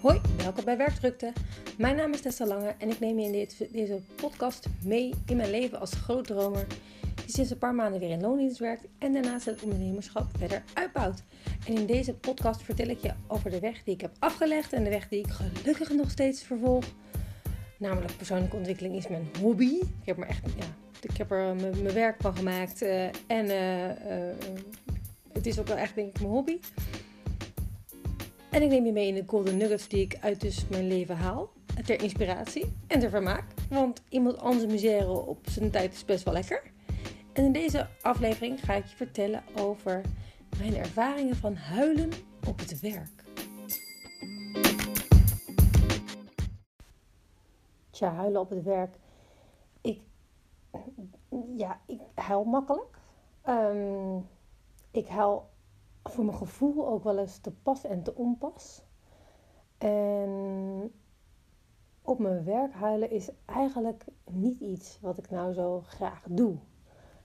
Hoi, welkom bij Werkdrukte. Mijn naam is Tessa Lange en ik neem je in deze podcast mee in mijn leven als grootdromer die sinds een paar maanden weer in loondienst werkt en daarnaast het ondernemerschap verder uitbouwt. En in deze podcast vertel ik je over de weg die ik heb afgelegd en de weg die ik gelukkig nog steeds vervolg. Namelijk persoonlijke ontwikkeling is mijn hobby. Ik heb, me echt, ja, ik heb er mijn werk van gemaakt uh, en uh, het is ook wel echt denk ik mijn hobby. En ik neem je mee in de golden nuggets die ik uit dus mijn leven haal. Ter inspiratie en ter vermaak. Want iemand anders misère op zijn tijd is best wel lekker. En in deze aflevering ga ik je vertellen over mijn ervaringen van huilen op het werk. Tja, huilen op het werk. Ik, ja, ik huil makkelijk. Um, ik huil voor mijn gevoel ook wel eens te pas en te onpas. En op mijn werk huilen is eigenlijk niet iets wat ik nou zo graag doe.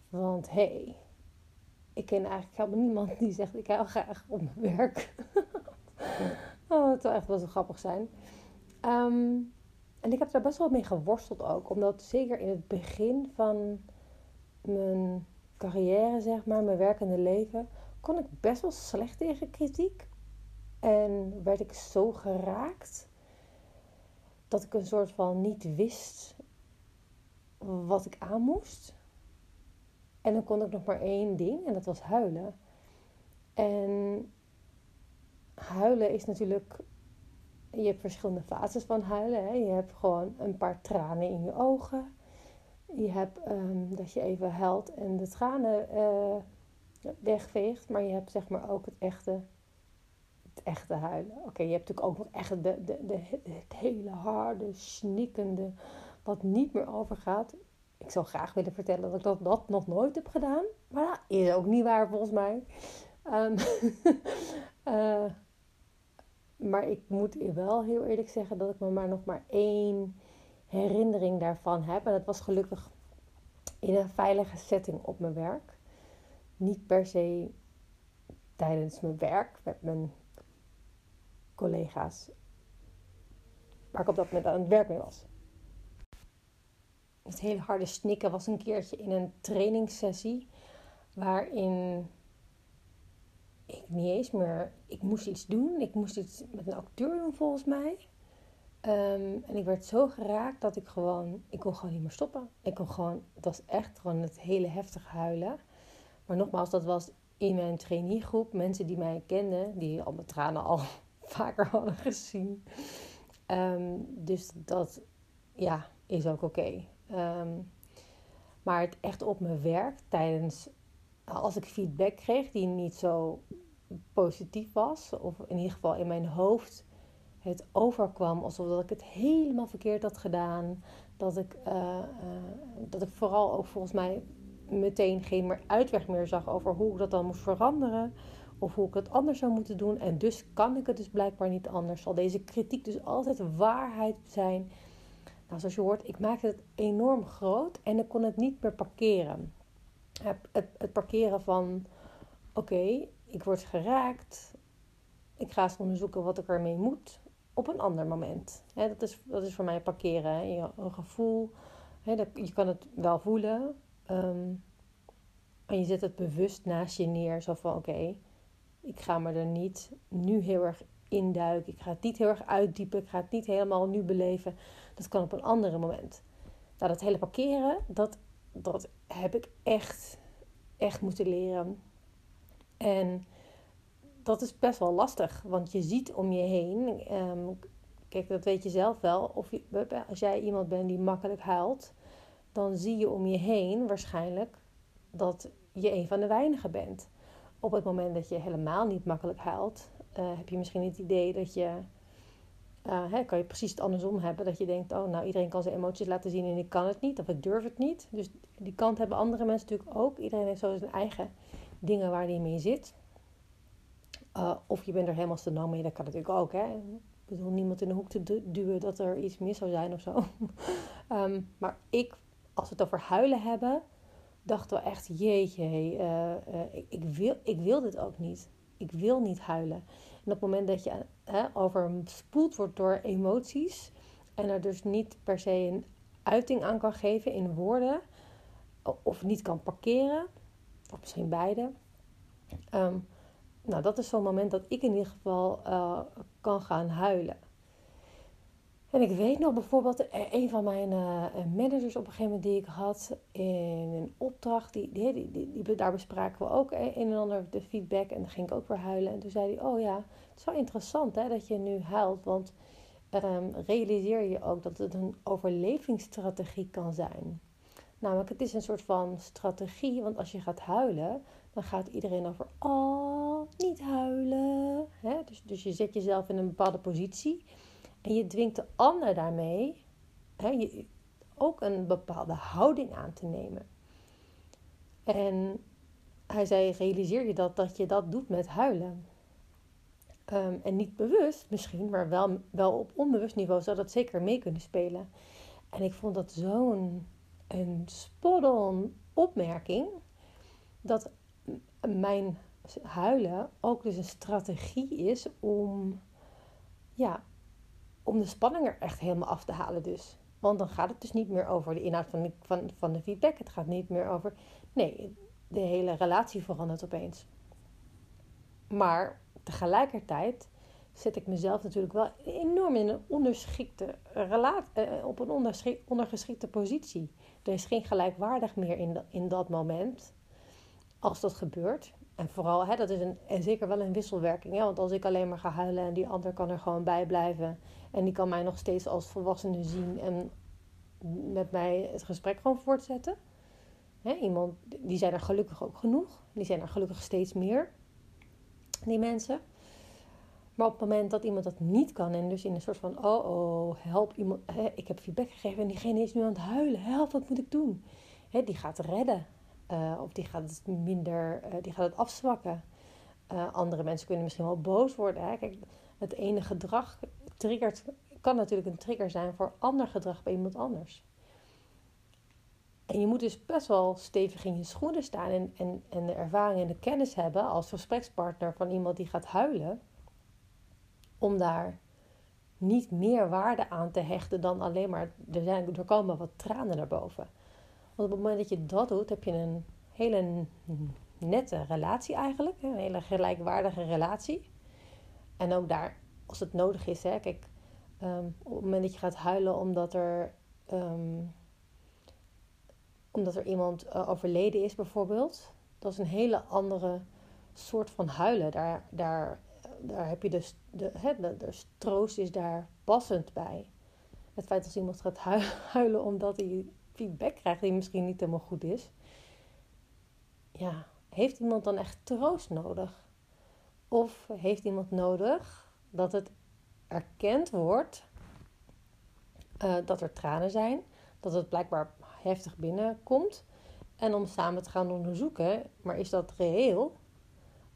Want hé, hey, ik ken eigenlijk helemaal niemand die zegt ik huil graag op mijn werk. oh, het zou echt wel zo grappig zijn. Um, en ik heb daar best wel mee geworsteld ook. Omdat zeker in het begin van mijn carrière, zeg maar, mijn werkende leven kon ik best wel slecht tegen kritiek. En werd ik zo geraakt dat ik een soort van niet wist wat ik aan moest. En dan kon ik nog maar één ding en dat was huilen. En huilen is natuurlijk. Je hebt verschillende fases van huilen. Hè? Je hebt gewoon een paar tranen in je ogen. Je hebt um, dat je even huilt en de tranen uh, wegveegt. Maar je hebt zeg maar ook het echte, het echte huilen. Oké, je hebt natuurlijk ook nog echt de, de, de, het hele harde, snikkende, wat niet meer overgaat. Ik zou graag willen vertellen dat ik dat, dat nog nooit heb gedaan. Maar dat is ook niet waar volgens mij. Um, uh, maar ik moet wel heel eerlijk zeggen dat ik me maar nog maar één herinnering daarvan heb. En dat was gelukkig in een veilige setting op mijn werk niet per se tijdens mijn werk met mijn collega's waar ik op dat moment aan het werk mee was. Het hele harde snikken was een keertje in een trainingssessie waarin ik niet eens meer. Ik moest iets doen. Ik moest iets met een acteur doen volgens mij. Um, en ik werd zo geraakt dat ik gewoon. Ik kon gewoon niet meer stoppen. Ik kon gewoon. Het was echt gewoon het hele heftige huilen. Maar nogmaals, dat was in mijn traineegroep. Mensen die mij kenden, die al mijn tranen al vaker hadden gezien. Um, dus dat ja, is ook oké. Um, maar het echt op mijn werk tijdens, als ik feedback kreeg die niet zo positief was, of in ieder geval in mijn hoofd het overkwam alsof dat ik het helemaal verkeerd had gedaan. Dat ik, uh, uh, dat ik vooral ook volgens mij meteen geen uitweg meer zag over hoe ik dat dan moest veranderen. Of hoe ik het anders zou moeten doen. En dus kan ik het dus blijkbaar niet anders. Zal deze kritiek dus altijd waarheid zijn. Nou, zoals je hoort, ik maakte het enorm groot en ik kon het niet meer parkeren. Het, het, parkeren van, oké, ik word geraakt. Ik ga eens onderzoeken wat ik ermee moet op een ander moment. dat, is, dat is voor mij parkeren. Je, een gevoel. dat, je kan het wel voelen, Um, en je zet het bewust naast je neer. Zo van oké, ik ga me er niet nu heel erg induiken. Ik ga het niet heel erg uitdiepen. Ik ga het niet helemaal nu beleven. Dat kan op een andere moment. Nou, dat hele parkeren, dat, dat heb ik echt, echt moeten leren. En dat is best wel lastig, want je ziet om je heen. Um, kijk, dat weet je zelf wel. Of je, als jij iemand bent die makkelijk huilt, dan zie je om je heen waarschijnlijk dat je een van de weinigen bent. Op het moment dat je helemaal niet makkelijk huilt, uh, heb je misschien het idee dat je. Uh, hè, kan je precies het andersom hebben. Dat je denkt, oh nou iedereen kan zijn emoties laten zien en ik kan het niet. Of ik durf het niet. Dus die kant hebben andere mensen natuurlijk ook. Iedereen heeft zo zijn eigen dingen waar hij mee zit. Uh, of je bent er helemaal stil mee, dat kan natuurlijk ook. Hè? Ik bedoel, niemand in de hoek te duwen dat er iets mis zou zijn of zo. um, maar ik als we het over huilen hebben, dachten we echt, jeetje, uh, uh, ik, wil, ik wil dit ook niet. ik wil niet huilen. En op het moment dat je hè, overspoeld wordt door emoties en er dus niet per se een uiting aan kan geven in woorden, of niet kan parkeren, of misschien beide. Ehm, nou, dat is zo'n moment dat ik in ieder geval uh, kan gaan huilen. En ik weet nog bijvoorbeeld, eh, een van mijn uh, managers op een gegeven moment die ik had in een opdracht, die, die, die, die, daar bespraken we ook een en ander de feedback en dan ging ik ook weer huilen. En toen zei hij, oh ja, het is wel interessant hè, dat je nu huilt, want um, realiseer je ook dat het een overlevingsstrategie kan zijn. Namelijk, het is een soort van strategie, want als je gaat huilen, dan gaat iedereen over, oh, niet huilen. Hè? Dus, dus je zet jezelf in een bepaalde positie en je dwingt de ander daarmee hè, ook een bepaalde houding aan te nemen. En hij zei, realiseer je dat, dat je dat doet met huilen. Ehm, en niet bewust misschien, maar wel, wel op onbewust niveau zou dat zeker mee kunnen spelen. En ik vond dat zo'n spot-on opmerking. Dat mijn huilen ook dus een strategie is om, ja, om de spanning er echt helemaal af te halen dus. Want dan gaat het dus niet meer over de inhoud van de, van, van de feedback. Het gaat niet meer over... Nee, de hele relatie verandert opeens. Maar tegelijkertijd zet ik mezelf natuurlijk wel enorm in een onderschikte relatie, eh, op een ondergeschikte positie. Er is geen gelijkwaardig meer in, in dat moment als dat gebeurt. En vooral, hè, dat is een, en zeker wel een wisselwerking. Hè? Want als ik alleen maar ga huilen en die ander kan er gewoon bij blijven. En die kan mij nog steeds als volwassene zien en met mij het gesprek gewoon voortzetten. Iemand, die zijn er gelukkig ook genoeg. Die zijn er gelukkig steeds meer, die mensen. Maar op het moment dat iemand dat niet kan en dus in een soort van, oh oh, help iemand, ik heb feedback gegeven en diegene is nu aan het huilen, help, wat moet ik doen? Die gaat redden uh, of die gaat het minder, uh, die gaat het afzwakken. Uh, andere mensen kunnen misschien wel boos worden. Hè? Kijk, het ene gedrag triggert, kan natuurlijk een trigger zijn voor ander gedrag bij iemand anders. En je moet dus best wel stevig in je schoenen staan en, en, en de ervaring en de kennis hebben als gesprekspartner van iemand die gaat huilen om daar niet meer waarde aan te hechten dan alleen maar er, zijn, er komen wat tranen naar boven. Want op het moment dat je dat doet, heb je een hele nette relatie eigenlijk. Een hele gelijkwaardige relatie. En ook daar, als het nodig is, hè, kijk, ehm, op het moment dat je gaat huilen omdat er, um, omdat er iemand uh, overleden is bijvoorbeeld, dat is een hele andere soort van huilen. Daar, daar daar heb je dus, de, hè, de troost is daar passend bij. Het feit dat iemand gaat huilen omdat hij feedback krijgt die misschien niet helemaal goed is. Ja, heeft iemand dan echt troost nodig? Of heeft iemand nodig dat het erkend wordt uh, dat er tranen zijn, dat het blijkbaar heftig binnenkomt. En om samen te gaan onderzoeken, maar is dat reëel?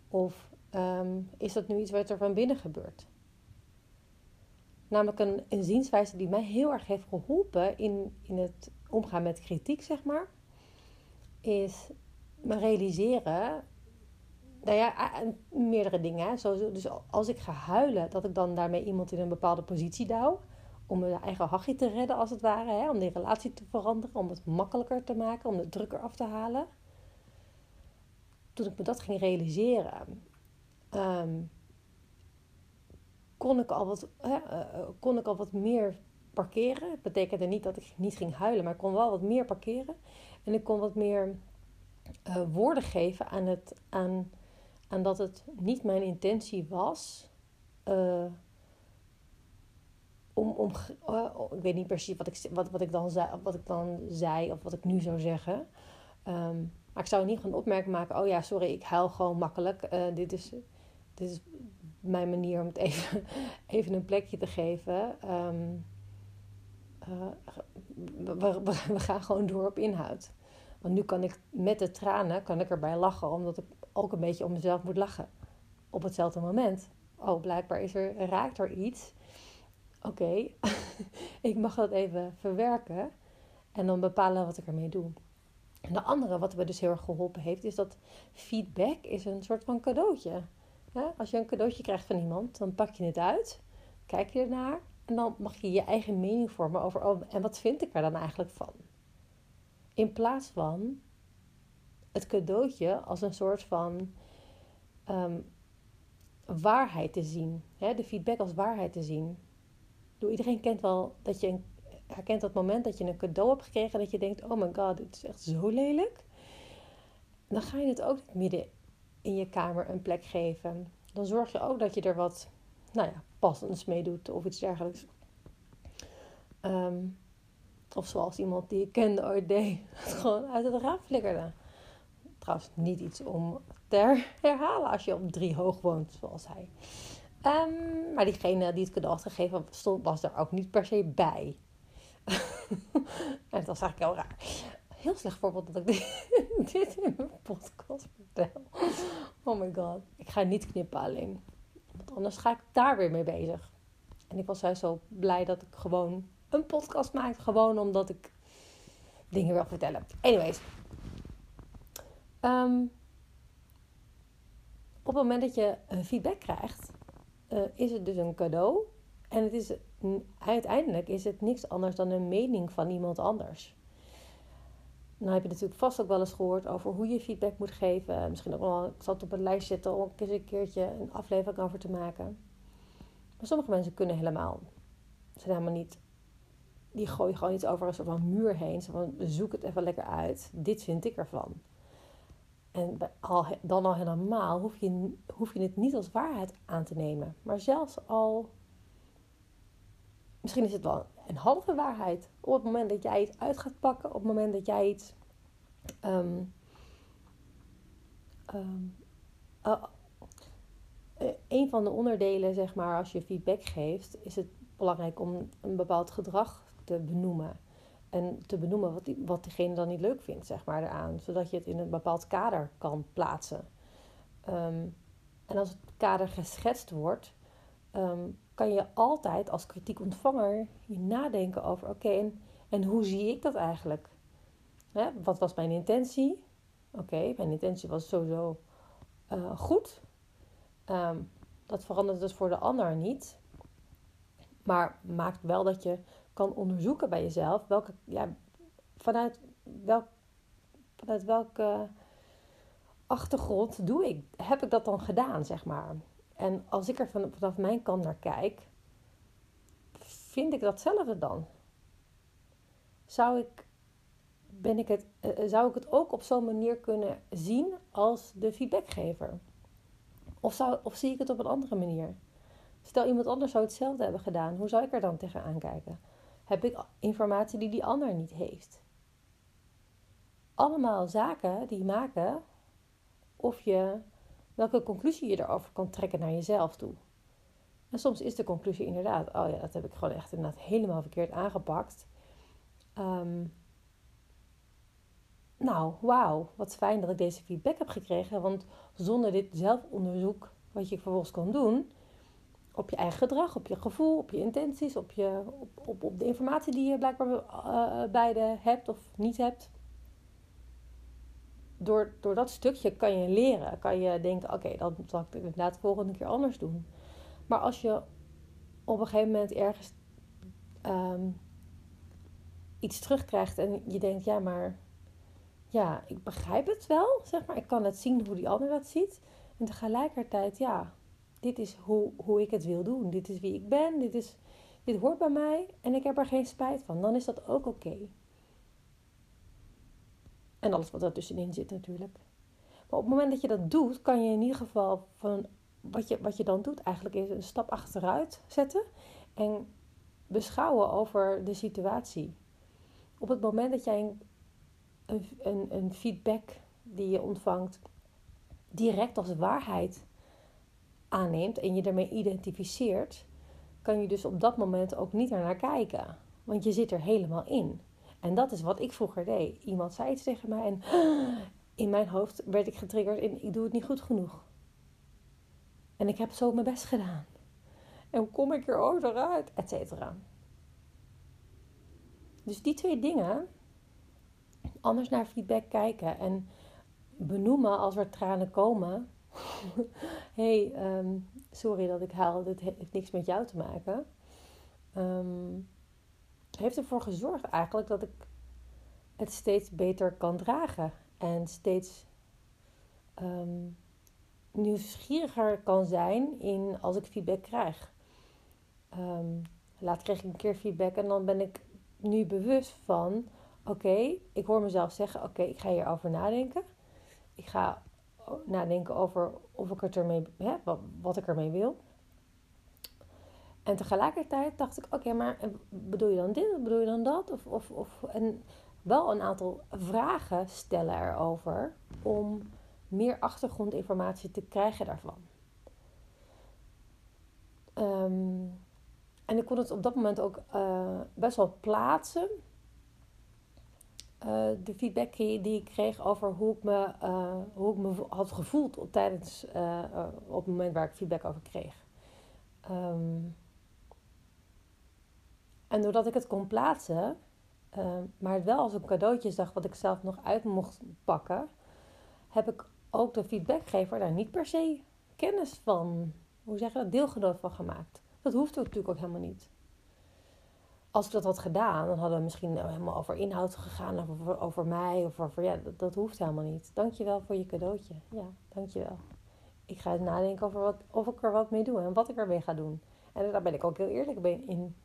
Of Ehm, is dat nu iets wat er van binnen gebeurt? Namelijk een, een zienswijze die mij heel erg heeft geholpen in, in het omgaan met kritiek, zeg maar. Is me realiseren, nou ja, meerdere dingen. Dus als ik ga huilen, dat ik dan daarmee iemand in een bepaalde positie douw. Om mijn eigen hachje te redden, als het ware. Hè? Om die relatie te veranderen, om het makkelijker te maken, om de druk eraf te halen. Toen ik me dat ging realiseren, Ehm, kon, ik al wat, uh, kon ik al wat meer parkeren. Het betekende niet dat ik niet ging huilen, maar ik kon wel wat meer parkeren. En ik kon wat meer woorden geven aan, het, aan, aan dat het niet mijn intentie was. om, om, ik weet niet precies wat ik, wat, wat, ik dan zei, wat ik dan zei of wat ik nu zou zeggen. Um, maar ik zou niet gewoon opmerking maken: oh ja, sorry, ik huil gewoon makkelijk. dit is dit is mijn manier om het even, even een plekje te geven. Ehm, eh, we, we, gaan gewoon door op inhoud. Want nu kan ik met de tranen kan ik erbij lachen, omdat ik ook een beetje om mezelf moet lachen. Op hetzelfde moment. Oh, blijkbaar is er, raakt er iets. Oké, ik mag dat even verwerken en dan bepalen wat ik ermee doe. En de andere, wat me dus heel erg geholpen heeft, is dat feedback is een soort van cadeautje Als je een cadeautje krijgt van iemand, dan pak je het uit, kijk je ernaar en dan mag je je eigen mening vormen over, oh, en wat vind ik er dan eigenlijk van? In plaats van het cadeautje als een soort van um, waarheid te zien. Hè? De feedback als waarheid te zien. Door iedereen kent wel dat je herkent dat moment dat je een cadeau hebt gekregen dat je denkt: oh my god, dit is echt zo lelijk. Dan ga je het ook midden in je kamer een plek geven. Dan zorg je ook dat je er wat, nou ja, passends mee doet of iets dergelijks. Um, of zoals iemand die ik kende ooit deed, gewoon uit het raam flikkerde. Niet iets om te herhalen als je op drie hoog woont, zoals hij. Um, maar diegene die het cadeau had stond, was er ook niet per se bij. en dat was eigenlijk heel raar. Heel slecht voorbeeld dat ik dit, in mijn podcast vertel. Oh my god. Ik ga niet knippen alleen. Want anders ga ik daar weer mee bezig. En ik was juist zo blij dat ik gewoon een podcast maak. Gewoon omdat ik dingen wil vertellen. Anyways. Um, op het moment dat je feedback krijgt, uh, is het dus een cadeau. En het is, uiteindelijk is het niks anders dan een mening van iemand anders. Nou heb je natuurlijk vast ook wel eens gehoord over hoe je feedback moet geven. Misschien ook wel, ik zal het op een lijst zetten om eens een keertje een aflevering over te maken. Maar sommige mensen kunnen helemaal, zijn helemaal niet, die gooien gewoon iets over een soort van muur heen. Zo van, zoek het even lekker uit. Dit vind ik ervan. En dan al helemaal hoef je, hoef je het niet als waarheid aan te nemen. Maar zelfs al, misschien is het wel een halve waarheid. Op het moment dat jij iets uit gaat pakken, op het moment dat jij iets. Um, um, uh, een van de onderdelen, zeg maar, als je feedback geeft, is het belangrijk om een bepaald gedrag te benoemen. En te benoemen wat, wat diegene dan niet leuk vindt, zeg maar, eraan. Zodat je het in een bepaald kader kan plaatsen. Um, en als het kader geschetst wordt, um, kan je altijd als kritiekontvanger je nadenken over: oké, en, en, hoe zie ik dat eigenlijk? Hè, wat was mijn intentie? Oké, mijn intentie was sowieso uh, goed. Um, dat verandert dus voor de ander niet. Maar maakt wel dat je kan onderzoeken bij jezelf welke, ja, vanuit, welk, vanuit welke achtergrond doe ik, heb ik dat dan gedaan, zeg maar. En als ik er vanaf mijn kant naar kijk, vind ik datzelfde dan? Zou ik, ben ik het, eh, eh, zou ik het ook op zo'n manier kunnen zien als de feedbackgever? Of, zou, of zie ik het op een andere manier? Stel iemand anders zou hetzelfde hebben gedaan, hoe zou ik er dan tegenaan kijken? Heb ik informatie die die ander niet heeft. Allemaal zaken die maken of je welke conclusie je erover kan trekken naar jezelf toe. En soms is de conclusie inderdaad, oh ja, dat heb ik gewoon echt inderdaad helemaal verkeerd aangepakt. Um, nou, wauw, wat fijn dat ik deze feedback heb gekregen. Want zonder dit zelfonderzoek, wat je vervolgens kan doen, op je eigen gedrag, op je gevoel, op je intenties, op, je, op, op, op de informatie die je blijkbaar uh, beide hebt of niet hebt. Door, door dat stukje kan je leren. Kan je denken, oké, dan zal ik inderdaad de volgende keer anders doen. Maar als je op een gegeven moment ergens um, iets terugkrijgt en je denkt, ja, maar ja, ik begrijp het wel, zeg maar. Ik kan het zien hoe die ander dat ziet. En tegelijkertijd, ja, dit is hoe, hoe ik het wil doen. Dit is wie ik ben. Dit, is, dit hoort bij mij en ik heb er geen spijt van. Dan is dat ook oké. En alles wat tussenin zit natuurlijk. Maar op het moment dat je dat doet, kan je in ieder geval van wat je, wat je dan doet, eigenlijk is een stap achteruit zetten en beschouwen over de situatie. Op het moment dat jij een, een, een feedback die je ontvangt direct als waarheid aanneemt en je daarmee identificeert, kan je dus op dat moment ook niet ernaar kijken. Want je zit er helemaal in. En dat is wat ik vroeger deed. Iemand zei iets tegen mij en in mijn hoofd werd ik getriggerd en ik doe het niet goed genoeg. En ik heb zo mijn best gedaan. En hoe kom ik er ook eruit? Et cetera. Dus die twee dingen, anders naar feedback kijken en benoemen als er tranen komen, hey, ehm, sorry dat ik haal, dit heeft niks met jou te maken. Um, heeft ervoor gezorgd eigenlijk dat ik het steeds beter kan dragen. En steeds um, nieuwsgieriger kan zijn in als ik feedback krijg. Laat kreeg ik een keer feedback en dan ben ik nu bewust van: oké, ik hoor mezelf zeggen: oké, ik ga hierover nadenken. Ik ga nadenken over of ik het ermee, hè, wat, wat ik ermee wil. En tegelijkertijd dacht ik: oké, maar bedoel je dan dit of bedoel je dan dat? Of, of, of, en wel een aantal vragen stellen erover om meer achtergrondinformatie te krijgen daarvan. Ehm, en ik kon het op dat moment ook uh, best wel plaatsen. Uh, de feedback die ik kreeg over hoe ik me, uh, hoe ik me had gevoeld op, tijdens, op het moment waar ik feedback over kreeg. Um, en doordat ik het kon plaatsen, maar het wel als een cadeautje zag wat ik zelf nog uit mocht pakken, heb ik ook de feedbackgever daar niet per se kennis van, hoe zeg je dat, deelgenoot van gemaakt. Dat hoeft natuurlijk ook helemaal niet. Als ik dat had gedaan, dan hadden we misschien helemaal over inhoud gegaan, of over, over mij, of over, ja, dat, hoeft helemaal niet. Dankjewel voor je cadeautje. Ja, dankjewel. Ik ga eens nadenken over wat, of ik er wat mee doe en wat ik ermee ga doen. En daar ben ik ook heel eerlijk in.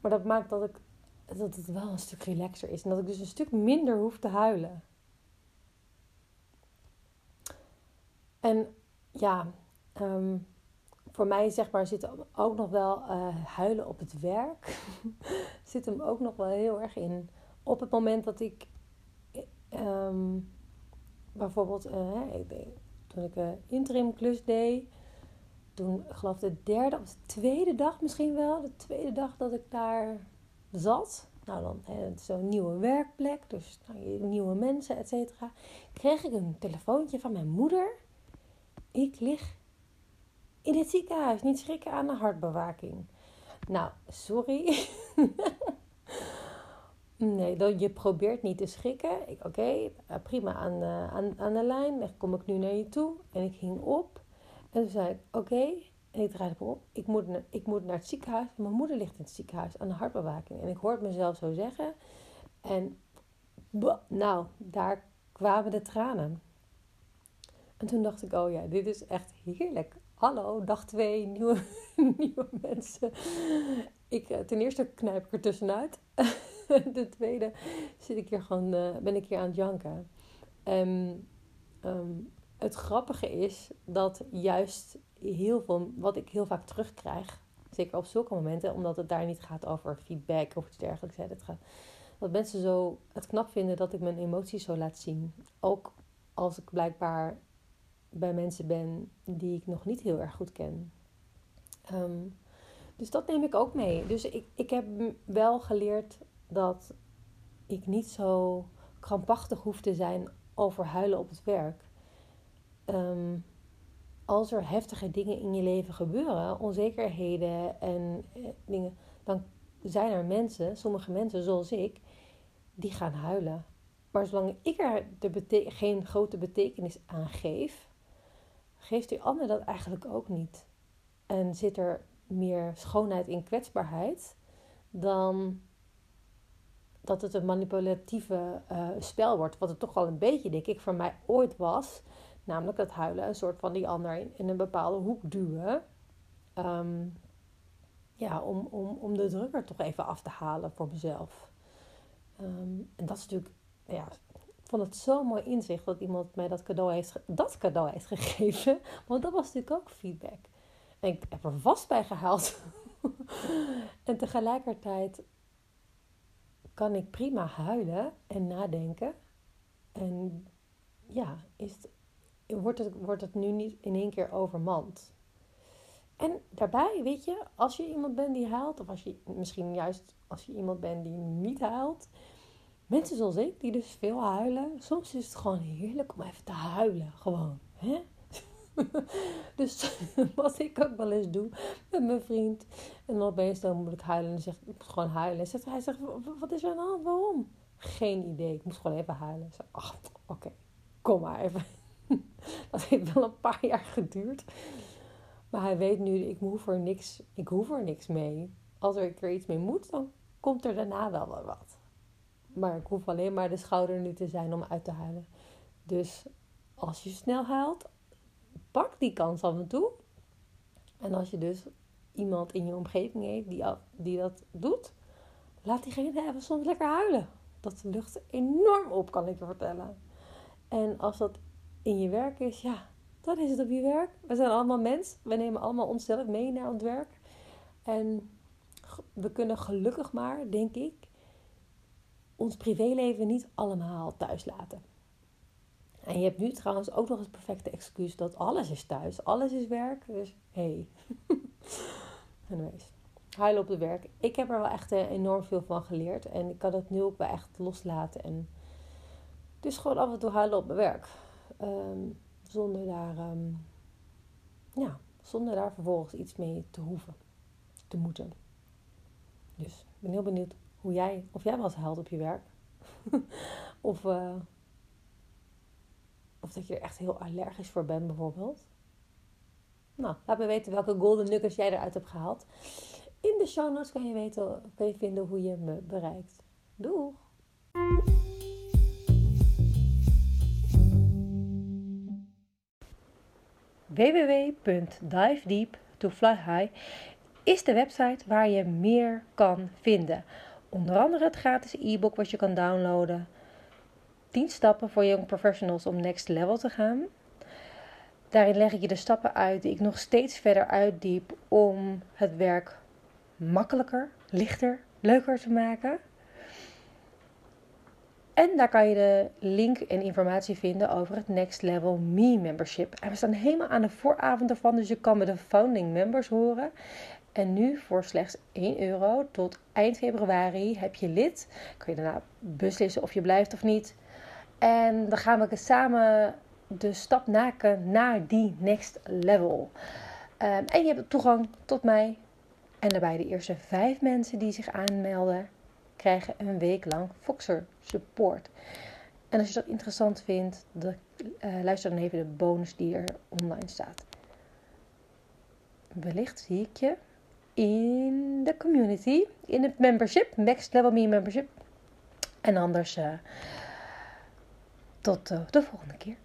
Maar dat maakt dat, ik, dat het wel een stuk relaxer is. En dat ik dus een stuk minder hoef te huilen. En ja, ehm, voor mij zeg maar zit ook nog wel uh, huilen op het werk. zit hem ook nog wel heel erg in. Op het moment dat ik um, bijvoorbeeld, uh, toen ik een interim klus deed, toen ik geloof de derde of de tweede dag misschien wel, de tweede dag dat ik daar zat. Nou, dan zo'n nieuwe werkplek, dus nou, nieuwe mensen, et cetera. Kreeg ik een telefoontje van mijn moeder ik lig in het ziekenhuis. Niet schrikken aan de hartbewaking. Nou, sorry. nee, dan, je probeert niet te schrikken. Oké, eh, prima aan de, aan, aan de lijn. Dan kom ik nu naar je toe. En ik ging op. En toen zei ik, oké. En ik draaide op. Ik moet, ik moet naar het ziekenhuis. Mijn moeder ligt in het ziekenhuis aan de hartbewaking. En ik hoorde mezelf zo zeggen. En nou, daar kwamen de tranen. En toen dacht ik, oh ja, dit is echt heerlijk. Hallo, dag twee, nieuwe, nieuwe mensen. Ik, eh, ten eerste knijp ik er tussenuit. De tweede zit ik hier gewoon, uh, ben ik hier aan het janken. En um, het grappige is dat juist heel veel, wat ik heel vaak terugkrijg, zeker op zulke momenten, omdat het daar niet gaat over feedback of iets dergelijks. Het gaat, dat mensen zo het knap vinden dat ik mijn emoties zo laat zien. Ook als ik blijkbaar bij mensen ben die ik nog niet heel erg goed ken. Ehm, dus dat neem ik ook mee. Dus ik, ik heb wel geleerd dat ik niet zo krampachtig hoef te zijn over huilen op het werk. Ehm, als er heftige dingen in je leven gebeuren, onzekerheden en eh, dingen, dan zijn er mensen, sommige mensen zoals ik, die gaan huilen. Maar zolang ik er de geen grote betekenis aan geef, geeft die ander dat eigenlijk ook niet. En zit er meer schoonheid in kwetsbaarheid dan dat het een manipulatieve uh, spel wordt. Wat het toch wel een beetje, denk ik, voor mij ooit was. Namelijk het huilen, een soort van die ander in, een bepaalde hoek duwen. Um, ja, om, om, om de druk er toch even af te halen voor mezelf. Um, en dat is natuurlijk ja, vond het zo'n mooi inzicht dat iemand mij dat cadeau heeft, dat cadeau heeft gegeven. Want dat was natuurlijk ook feedback. En ik heb er vast bij gehaald. en tegelijkertijd kan ik prima huilen en nadenken. En ja, is wordt, het, wordt het nu niet in één keer overmand. En daarbij, weet je, als je iemand bent die huilt, of als je misschien juist als je iemand bent die niet huilt, Mensen zoals ik, die dus veel huilen, soms is het gewoon heerlijk om even te huilen. Gewoon. Hè? dus wat ik ook wel eens doe met mijn vriend. En dan opeens dan moet ik huilen. En zegt ik moet gewoon huilen. En hij zegt, wat is er aan de hand? Waarom? Geen idee. Ik moest gewoon even huilen. Ik zeg, ach, oké. Kom maar even. Dat heeft wel een paar jaar geduurd. Maar hij weet nu, ik hoef er niks, ik hoef er niks mee. Als er, er iets mee moet, dan komt er daarna wel wat. Maar ik hoef alleen maar de schouder nu te zijn om uit te huilen. Dus als je snel huilt, pak die kans af en toe. En als je dus iemand in je omgeving heeft die, die dat doet, laat diegene even soms lekker huilen. Dat lucht enorm op, kan ik je vertellen. En als dat in je werk is, ja, dan is het op je werk. We zijn allemaal mens. We nemen allemaal onszelf mee naar het werk. En we kunnen gelukkig maar, denk ik, ons privéleven niet allemaal thuis laten. En je hebt nu trouwens ook nog eens perfecte excuus dat alles is thuis, alles is werk. Dus hé. Hey. Anyways, huilen op het werk. Ik heb er wel echt eh, enorm veel van geleerd. En ik kan het nu ook wel echt loslaten. En dus gewoon af en toe huilen op mijn werk. Ehm, zonder daar, ehm, ja, zonder daar vervolgens iets mee te hoeven, te moeten. Dus ik ben heel benieuwd hoe jij, of jij eens huilt op je werk. of, uh, of dat je er echt heel allergisch voor bent, bijvoorbeeld. Nou, laat me weten welke golden nuggets jij eruit hebt gehaald. In de show notes kan je, weten, kan je vinden hoe je me bereikt. Doeg! www.divedeep2flyhigh is de website waar je meer kan vinden. Onder andere het gratis e-book wat je kan downloaden. 10 stappen voor young professionals om next level te gaan. Daarin leg ik je de stappen uit die ik nog steeds verder uitdiep om het werk makkelijker, lichter, leuker te maken. En daar kan je de link en informatie vinden over het Next Level Me membership. En we staan helemaal aan de vooravond ervan, dus je kan met de founding members horen. En nu voor slechts 1 euro tot eind februari heb je lid. Kun je daarna beslissen of je blijft of niet. En dan gaan we samen de stap maken naar die next level. Um, en je hebt toegang tot mij. En daarbij de eerste vijf mensen die zich aanmelden, krijgen een week lang Foxer support. En als je dat interessant vindt, de, uh, luister dan even de bonus die er online staat. Wellicht zie ik je in de community, in het membership, Next Level Me membership. En anders uh, tot uh, de volgende keer.